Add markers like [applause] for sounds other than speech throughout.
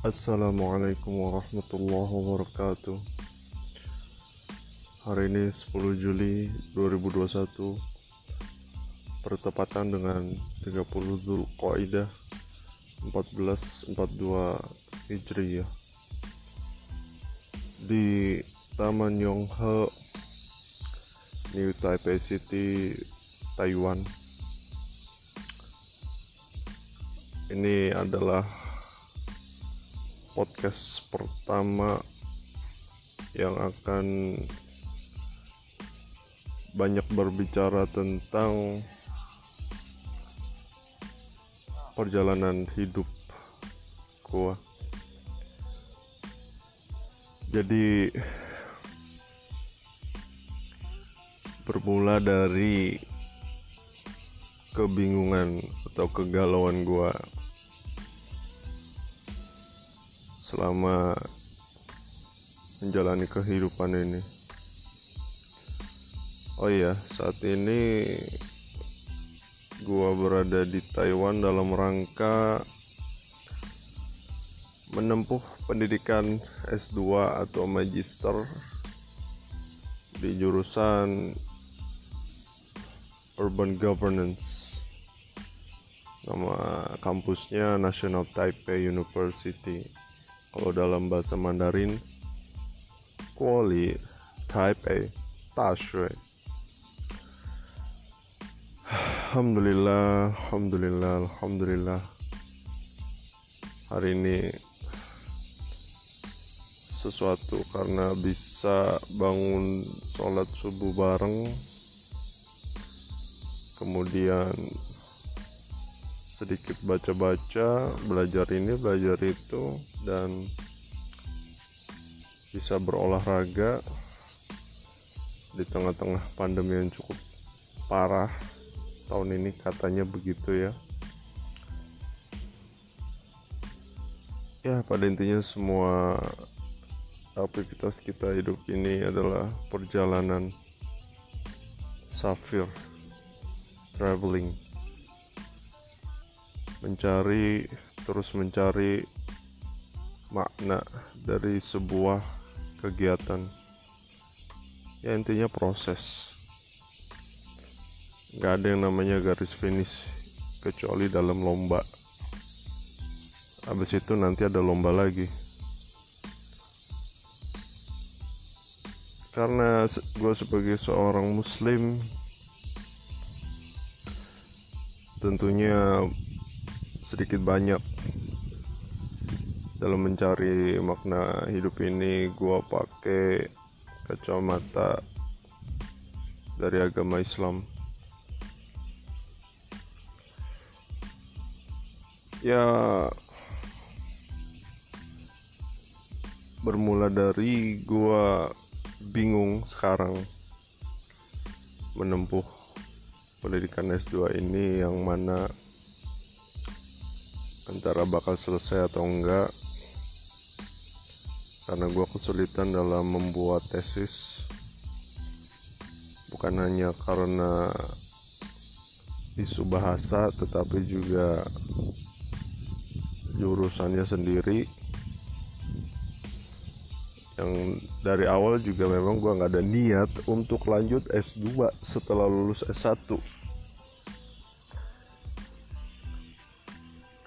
Assalamualaikum warahmatullahi wabarakatuh. Hari ini 10 Juli 2021 Bertepatan dengan 30 Dhul Qaidah 1442 Hijriyah Di Taman Yonghe New Taipei City, Taiwan. Ini adalah podcast pertama yang akan banyak berbicara tentang perjalanan hidup gua. Jadi bermula dari kebingungan atau kegalauan gua selama menjalani kehidupan ini. Oh iya, saat ini gua berada di Taiwan dalam rangka menempuh pendidikan S2 atau magister di jurusan Urban Governance. Nama kampusnya National Taipei University kalau dalam bahasa Mandarin Kuali Taipei Tashui Alhamdulillah Alhamdulillah Alhamdulillah. Hari ini sesuatu karena bisa bangun sholat subuh bareng. Kemudian sedikit baca-baca belajar ini belajar itu dan bisa berolahraga di tengah-tengah pandemi yang cukup parah. Tahun ini katanya begitu ya. Ya pada intinya semua aktivitas kita hidup ini adalah perjalanan safir traveling mencari terus mencari makna dari sebuah kegiatan. Ya intinya proses. Nggak ada yang namanya garis finish kecuali dalam lomba. Habis itu nanti ada lomba lagi. Karena gue sebagai seorang muslim tentunya sedikit banyak. Dalam mencari makna hidup ini gue pakai kacamata dari agama Islam. Ya bermula dari gua bingung sekarang menempuh pendidikan S2 ini yang mana antara bakal selesai atau enggak. Karena gue kesulitan dalam membuat tesis. Bukan hanya karena isu bahasa tetapi juga jurusannya sendiri. Yang dari awal juga memang gue nggak ada niat untuk lanjut S2 setelah lulus S1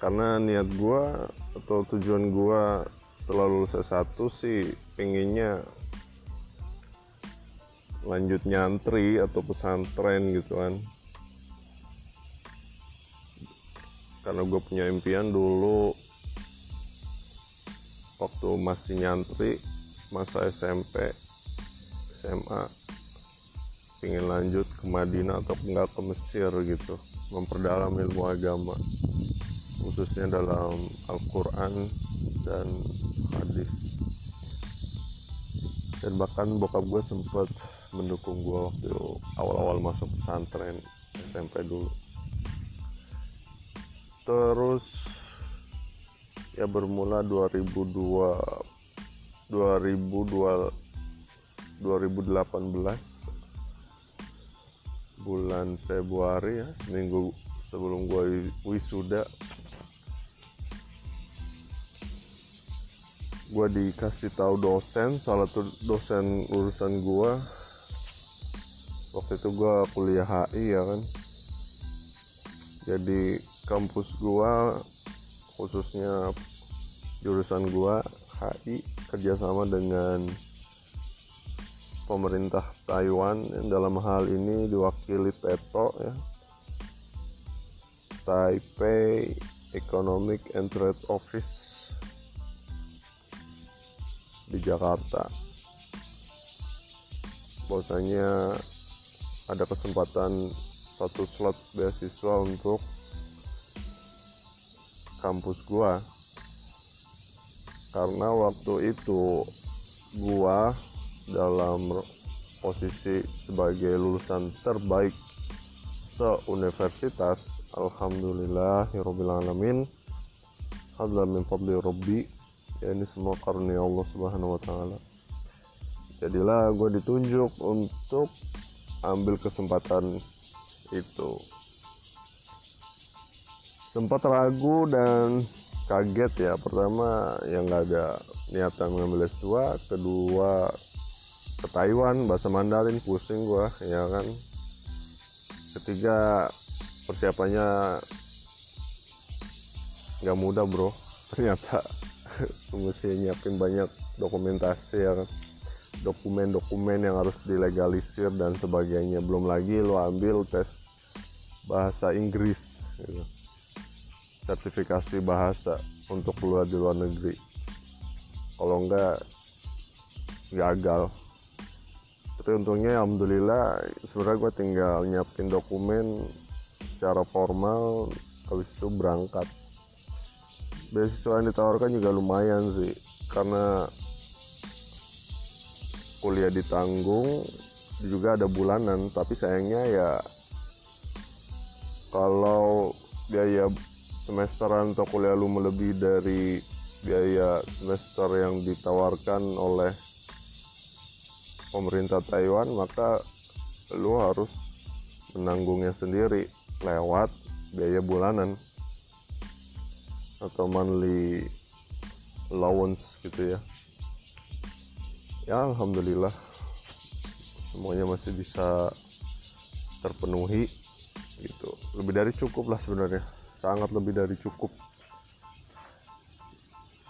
karena niat gue atau tujuan gue setelah S1 sih pengennya lanjut nyantri atau pesantren gitu kan. Karena gue punya impian dulu waktu masih nyantri masa SMP SMA ingin lanjut ke Madinah atau enggak ke Mesir gitu memperdalam ilmu agama khususnya dalam Al-Quran dan hadis. Dan bahkan bokap gue sempat mendukung gue waktu awal-awal masuk pesantren SMP dulu. Terus ya bermula 2002 2002 2018 bulan Februari ya minggu sebelum gue wisuda gue dikasih tahu dosen salah satu dosen urusan gue waktu itu gue kuliah HI ya kan. Jadi kampus gue khususnya jurusan gue HI kerjasama dengan pemerintah Taiwan. Yang dalam hal ini diwakili Peto ya. Taipei Economic and Trade Office di Jakarta. Bahwasanya ada kesempatan satu slot beasiswa untuk kampus gua. Karena waktu itu gua dalam posisi sebagai lulusan terbaik se-universitas Alhamdulillah Alamin Hadla min fadli Rabbi ya ini semua karunia Allah Subhanahu wa taala. Jadilah gue ditunjuk untuk ambil kesempatan itu. Sempat ragu dan kaget ya. Pertama yang nggak ada niatan mengambil S2 kedua ke Taiwan bahasa Mandarin pusing gue ya kan. Ketiga persiapannya nggak mudah bro. [laughs] Ternyata [laughs] mesti nyiapin banyak dokumentasi yang dokumen-dokumen yang harus dilegalisir dan sebagainya. Belum lagi lo ambil tes bahasa Inggris gitu. sertifikasi bahasa untuk keluar di luar negeri. Kalau enggak gagal. Tapi untungnya alhamdulillah sebenarnya gue tinggal nyiapin dokumen secara formal habis itu berangkat beasiswa yang ditawarkan juga lumayan sih. Karena kuliah ditanggung juga ada bulanan. Tapi sayangnya ya kalau biaya semesteran atau kuliah lu melebihi dari biaya semester yang ditawarkan oleh pemerintah Taiwan maka lu harus menanggungnya sendiri lewat biaya bulanan atau monthly allowance gitu ya. Ya alhamdulillah. Semuanya masih bisa terpenuhi gitu. Lebih dari cukup lah sebenarnya. Sangat lebih dari cukup.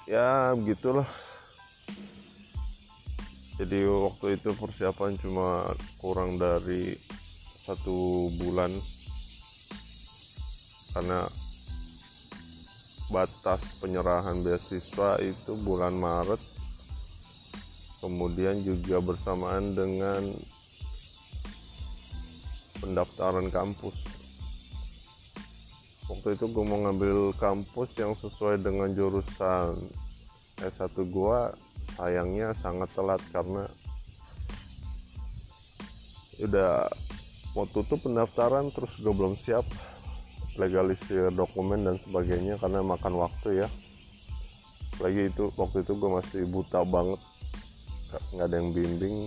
Ya begitulah. Jadi waktu itu persiapan cuma kurang dari satu bulan. Karena batas penyerahan beasiswa itu bulan Maret kemudian juga bersamaan dengan pendaftaran kampus. Waktu itu gue mau ngambil kampus yang sesuai dengan jurusan S1 gue sayangnya sangat telat karena udah mau tutup pendaftaran terus gue belum siap legalisir dokumen dan sebagainya karena makan waktu ya. Lagi itu waktu itu gue masih buta banget. Nggak ada yang bimbing.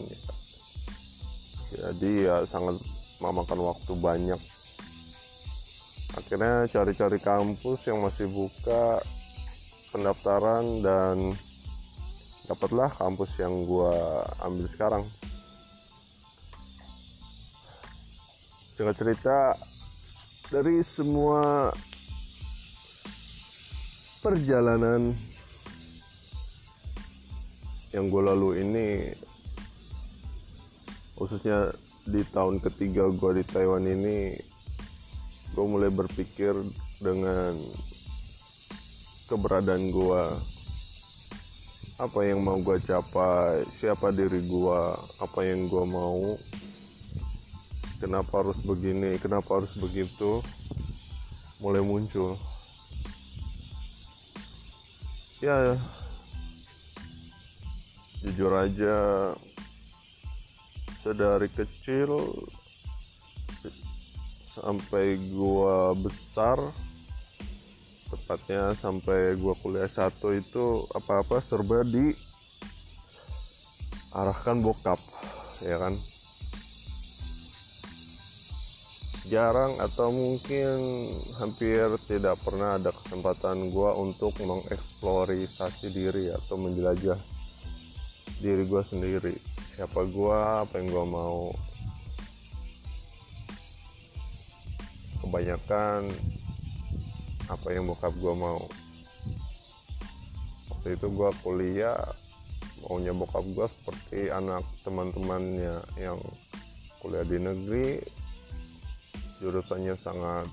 Jadi ya sangat memakan waktu banyak. Akhirnya cari-cari kampus yang masih buka pendaftaran dan dapatlah kampus yang gue ambil sekarang. Singkat cerita dari semua perjalanan yang gue lalu ini khususnya di tahun ketiga gue di Taiwan ini gue mulai berpikir dengan keberadaan gue apa yang mau gue capai siapa diri gue apa yang gue mau kenapa harus begini? Kenapa harus begitu? Mulai muncul. Ya jujur aja sedari kecil sampai gua besar tepatnya sampai gua kuliah satu itu apa-apa serba di arahkan bokap ya kan jarang atau mungkin hampir tidak pernah ada kesempatan gue untuk mengeksplorasi diri atau menjelajah diri gue sendiri. Siapa gue apa yang gue mau. Kebanyakan apa yang bokap gue mau. Waktu itu gue kuliah maunya bokap gue seperti anak teman-temannya yang kuliah di negeri jurusannya sangat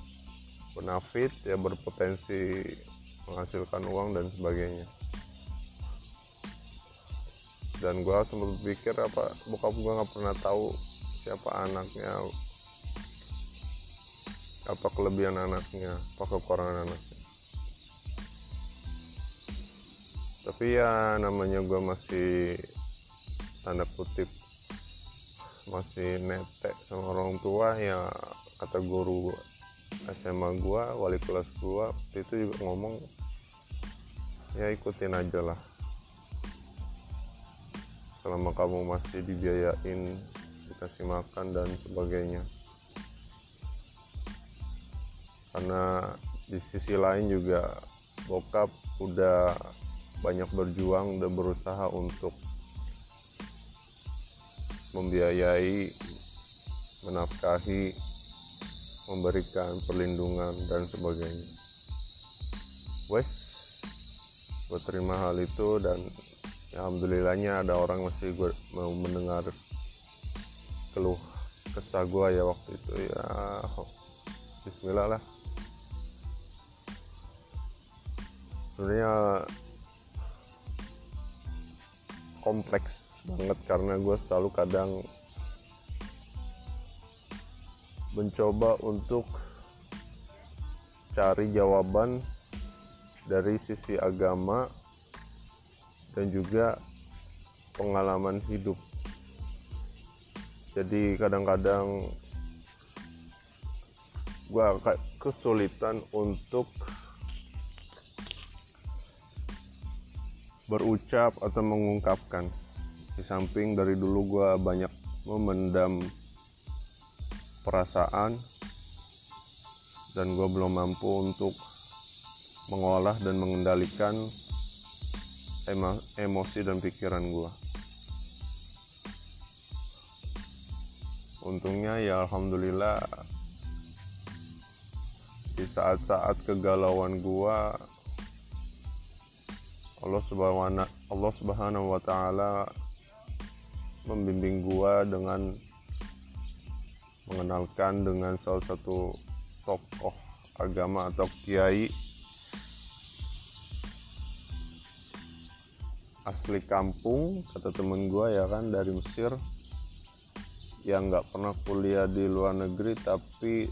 benefit ya berpotensi menghasilkan uang dan sebagainya. Dan gue sempat berpikir apa bokap gue nggak pernah tahu siapa anaknya apa kelebihan anaknya apa kekurangan anaknya. Tapi ya namanya gue masih tanda kutip masih netek sama orang tua ya kata guru SMA gua wali kelas gua itu juga ngomong ya ikutin aja lah. Selama kamu masih dibiayain dikasih makan dan sebagainya. Karena di sisi lain juga bokap udah banyak berjuang dan berusaha untuk membiayai menafkahi memberikan perlindungan dan sebagainya. Wes gue terima hal itu dan ya, alhamdulillahnya ada orang masih gue mau mendengar keluh kesah gue ya waktu itu ya Bismillah lah. Sebenarnya kompleks banget karena gue selalu kadang mencoba untuk cari jawaban dari sisi agama dan juga pengalaman hidup. Jadi kadang-kadang gue kesulitan untuk berucap atau mengungkapkan. Di samping dari dulu gue banyak memendam perasaan dan gue belum mampu untuk mengolah dan mengendalikan emo emosi dan pikiran gue untungnya ya Alhamdulillah di saat-saat kegalauan gue Allah subhanahu Allah subhanahu wa taala membimbing gue dengan mengenalkan dengan salah satu tokoh agama atau kiai asli kampung kata temen gue ya kan dari Mesir yang nggak pernah kuliah di luar negeri tapi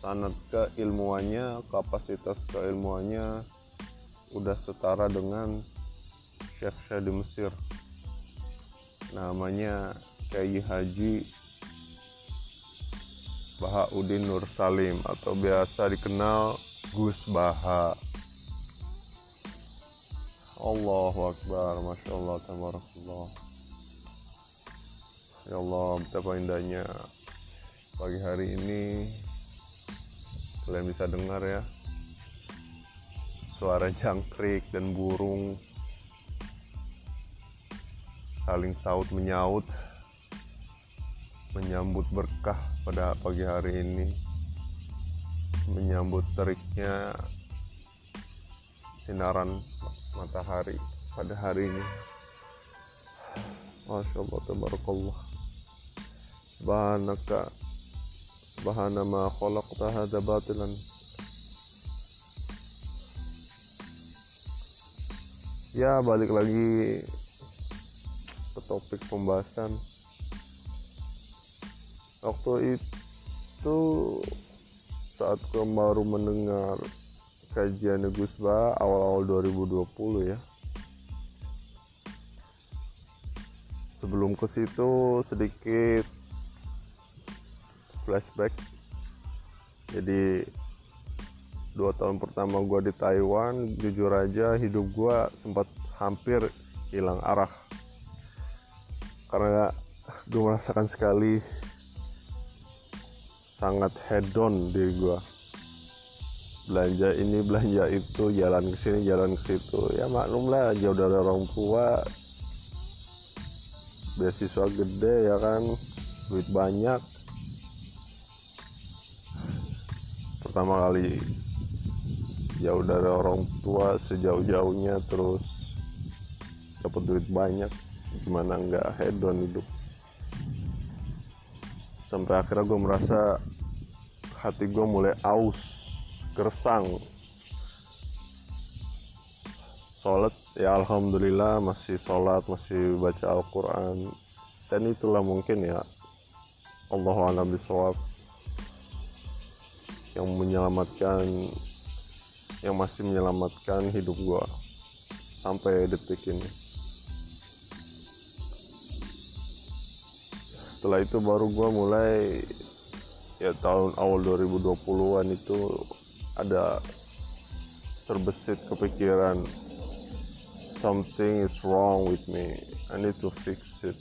sanat keilmuannya kapasitas keilmuannya udah setara dengan chef-chef di Mesir. Namanya Kiai Haji Bahaudin Nur Salim atau biasa dikenal Gus Baha. Allahu Akbar Masya Allah Tabarakallah. Ya Allah betapa indahnya pagi hari ini. Kalian bisa dengar ya suara jangkrik dan burung saling saut menyaut menyambut berkah pada pagi hari ini menyambut teriknya sinaran matahari pada hari ini. Masya Allah Tabarakallah. Subhanaka Subhana ma khalaqta hadha batilan. Ya balik lagi ke topik pembahasan waktu itu saat gue baru mendengar kajian Gus Ba awal-awal 2020 ya. Sebelum ke situ sedikit flashback. Jadi dua tahun pertama gue di Taiwan jujur aja hidup gue sempat hampir hilang arah. Karena gue merasakan sekali sangat hedon diri gue belanja ini belanja itu jalan ke sini jalan ke situ. Ya maklum lah jauh dari orang tua. Beasiswa gede ya kan? Duit banyak. Pertama kali jauh dari orang tua sejauh-jauhnya terus dapat duit banyak. Gimana nggak hedon hidup sampai akhirnya gue merasa hati gue mulai aus gersang. Sholat ya alhamdulillah masih sholat masih baca Al-Quran. Dan itulah mungkin ya Allah alam bisawab yang menyelamatkan yang masih menyelamatkan hidup gua sampai detik ini setelah itu baru gua mulai ya tahun awal 2020-an itu ada terbesit kepikiran something is wrong with me. I need to fix it.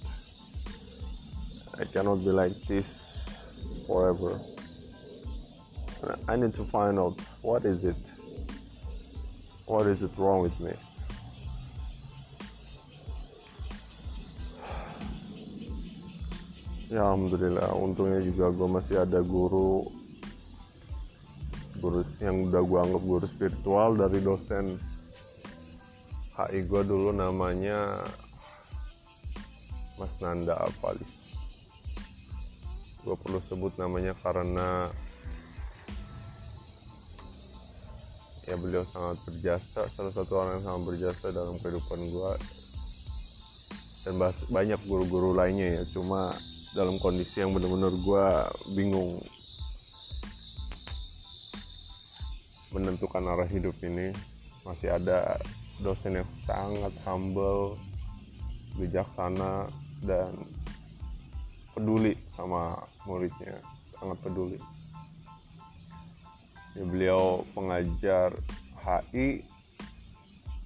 I cannot be like this forever. I need to find out what is it? What is it wrong with me ya alhamdulillah. Untungnya juga gue masih ada guru. Guru yang udah gue anggap guru spiritual dari dosen HI gue dulu namanya Mas Nanda Apalis. Gue perlu sebut namanya karena ya beliau sangat berjasa salah satu orang yang sangat berjasa dalam kehidupan gue dan banyak guru-guru lainnya ya. Cuma dalam kondisi yang benar-benar gue bingung menentukan arah hidup ini masih ada dosen yang sangat humble bijaksana dan peduli sama muridnya sangat peduli. Ya, beliau pengajar HI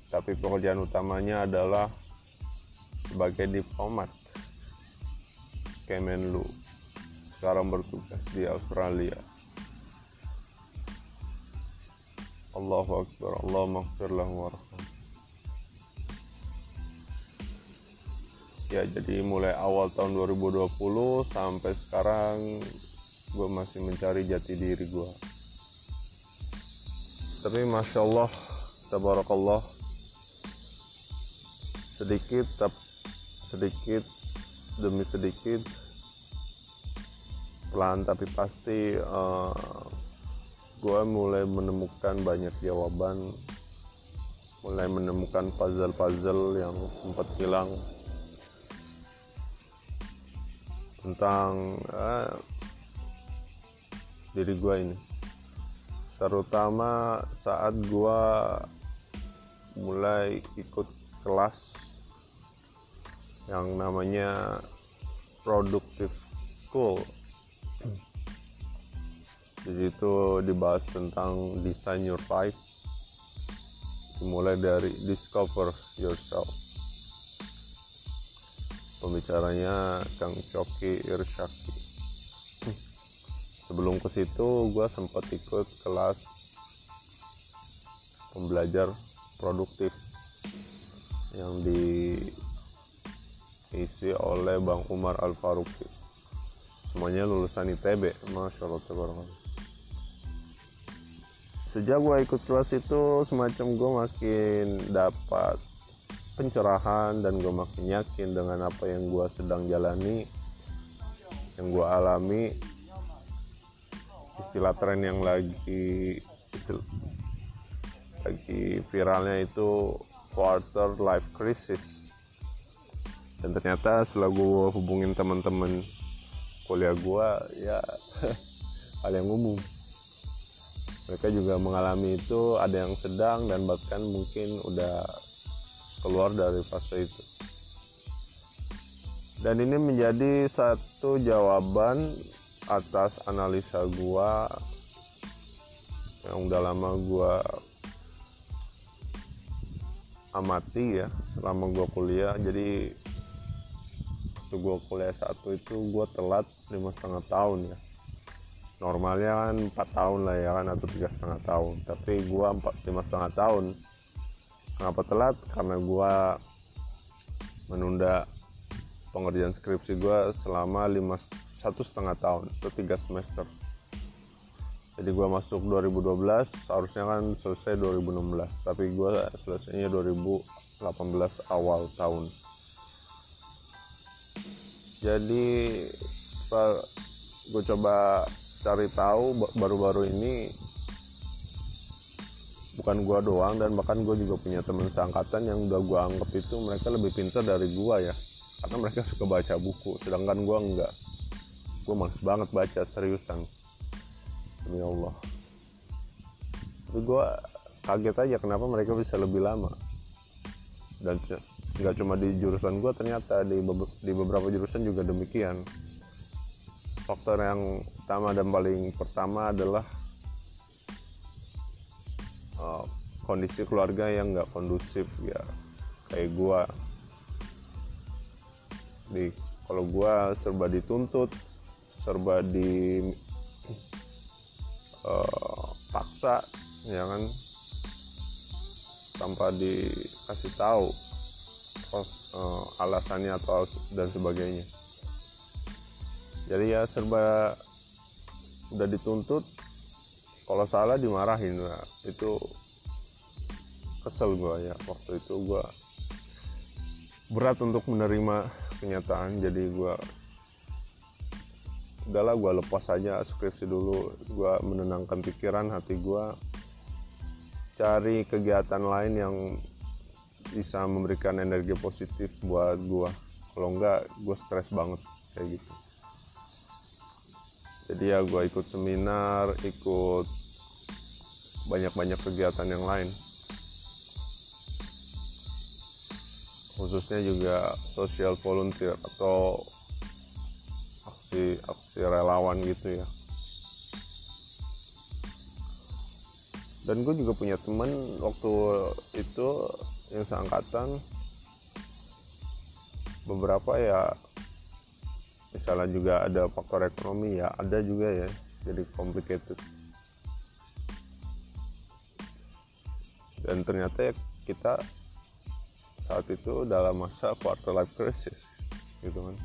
tapi pekerjaan utamanya adalah sebagai diplomat Kemenlu. Sekarang bertugas di Australia. Allahu Akbar Allah maghfir lahu ya jadi mulai awal tahun 2020 sampai sekarang gue masih mencari jati diri gue tapi masya Allah tabarakallah sedikit tap, sedikit demi sedikit. Pelan tapi pasti uh, gue mulai menemukan banyak jawaban. Mulai menemukan puzzle-puzzle yang sempat hilang. Tentang eh, diri gue ini. Terutama saat gue mulai ikut kelas yang namanya productive school. Di situ dibahas tentang design your life dimulai dari discover yourself. Pembicaranya Kang Coki Irsyaki sebelum ke situ gue sempat ikut kelas pembelajar produktif yang diisi oleh Bang Umar Al Faruqi semuanya lulusan ITB Masya Allah sejak gue ikut kelas itu semacam gue makin dapat pencerahan dan gue makin yakin dengan apa yang gue sedang jalani yang gue alami. Istilah tren yang lagi lagi viralnya itu quarter life crisis dan ternyata setelah gue hubungin teman-teman kuliah gue ya [laughs] hal yang umum mereka juga mengalami itu ada yang sedang dan bahkan mungkin udah keluar dari fase itu. Dan ini menjadi satu jawaban atas analisa gua yang udah lama gua amati ya selama gua kuliah. Jadi waktu gua kuliah satu itu gua telat lima setengah tahun ya. Normalnya kan 4 tahun lah ya kan atau tiga setengah tahun. Tapi gua empat lima setengah tahun. Kenapa telat? Karena gua menunda pengerjaan skripsi gua selama lima satu setengah tahun atau tiga semester. Jadi gua masuk 2012 harusnya kan selesai 2016 tapi gua selesainya 2018 awal tahun jadi gue coba cari tahu baru-baru ini bukan gua doang dan bahkan gue juga punya teman seangkatan yang udah gua anggap itu mereka lebih pintar dari gua ya. Karena mereka suka baca buku sedangkan gua enggak. Gue males banget baca seriusan. Demi Allah. Tapi gue kaget aja kenapa mereka bisa lebih lama. Dan nggak cuma di jurusan gue ternyata di, di beberapa jurusan juga demikian. Faktor yang pertama dan paling pertama adalah uh, kondisi keluarga yang nggak kondusif ya. Kayak gue di kalau gue serba dituntut serba di uh, paksa ya kan? Tanpa dikasih tahu uh, alasannya atau dan sebagainya. Jadi ya serba udah dituntut kalau salah dimarahin nah, itu kesel gue ya waktu itu gue berat untuk menerima kenyataan. Jadi gue udahlah gue lepas aja skripsi dulu. Gue menenangkan pikiran hati gue cari kegiatan lain yang bisa memberikan energi positif buat gue kalau enggak gue stres banget kayak gitu. Jadi ya gue ikut seminar ikut banyak-banyak kegiatan yang lain. Khususnya juga social volunteer atau aksi aksi relawan gitu ya. Dan gue juga punya temen waktu itu yang seangkatan beberapa ya misalnya juga ada faktor ekonomi ya ada juga ya jadi complicated. Dan ternyata ya kita saat itu dalam masa quarter life crisis gitu kan.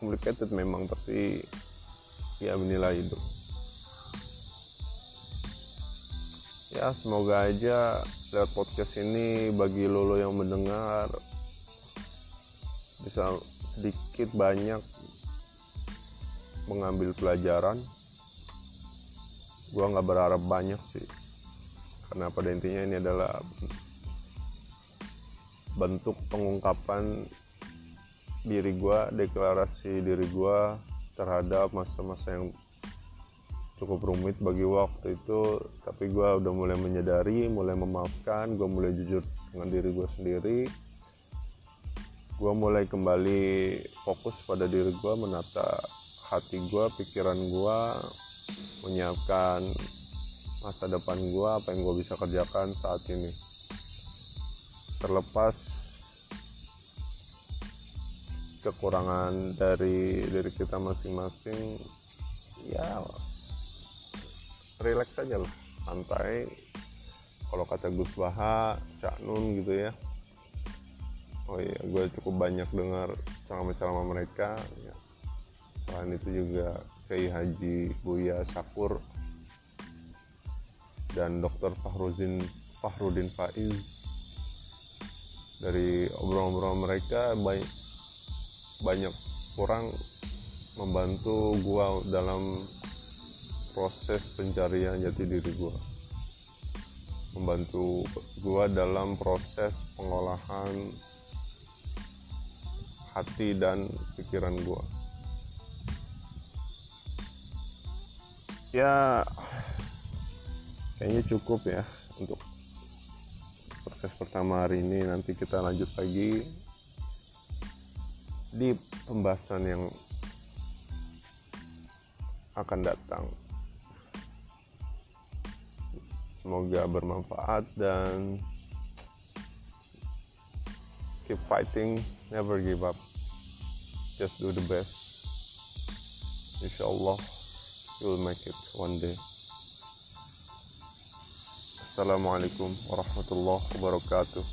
Complicated memang tapi ya menilai hidup ya semoga aja lewat podcast ini bagi lolo yang mendengar bisa sedikit banyak mengambil pelajaran. Gua nggak berharap banyak sih. Karena pada intinya ini adalah bentuk pengungkapan diri gua deklarasi diri gua terhadap masa-masa yang cukup rumit bagi waktu itu tapi gue udah mulai menyadari mulai memaafkan gue mulai jujur dengan diri gue sendiri. Gue mulai kembali fokus pada diri gue menata hati gue pikiran gue menyiapkan masa depan gue apa yang gue bisa kerjakan saat ini. Terlepas kekurangan dari dari kita masing-masing ya relax aja lah santai kalau kata Gus Baha Cak Nun gitu ya oh iya gue cukup banyak dengar ceramah-ceramah mereka ya. selain itu juga Kiai Haji Buya Sakur dan Dr. Fahrudin Fahrudin Faiz dari obrolan-obrolan mereka banyak banyak orang membantu gua dalam proses pencarian jati diri gua. Membantu gua dalam proses pengolahan hati dan pikiran gue ya kayaknya cukup ya untuk proses pertama hari ini. Nanti kita lanjut lagi di pembahasan yang akan datang semoga bermanfaat dan keep fighting never give up. Just do the best. Insyaallah you'll make it one day. Assalamualaikum warahmatullahi wabarakatuh.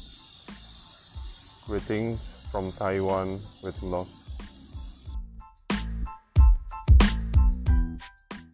Greetings from Taiwan with love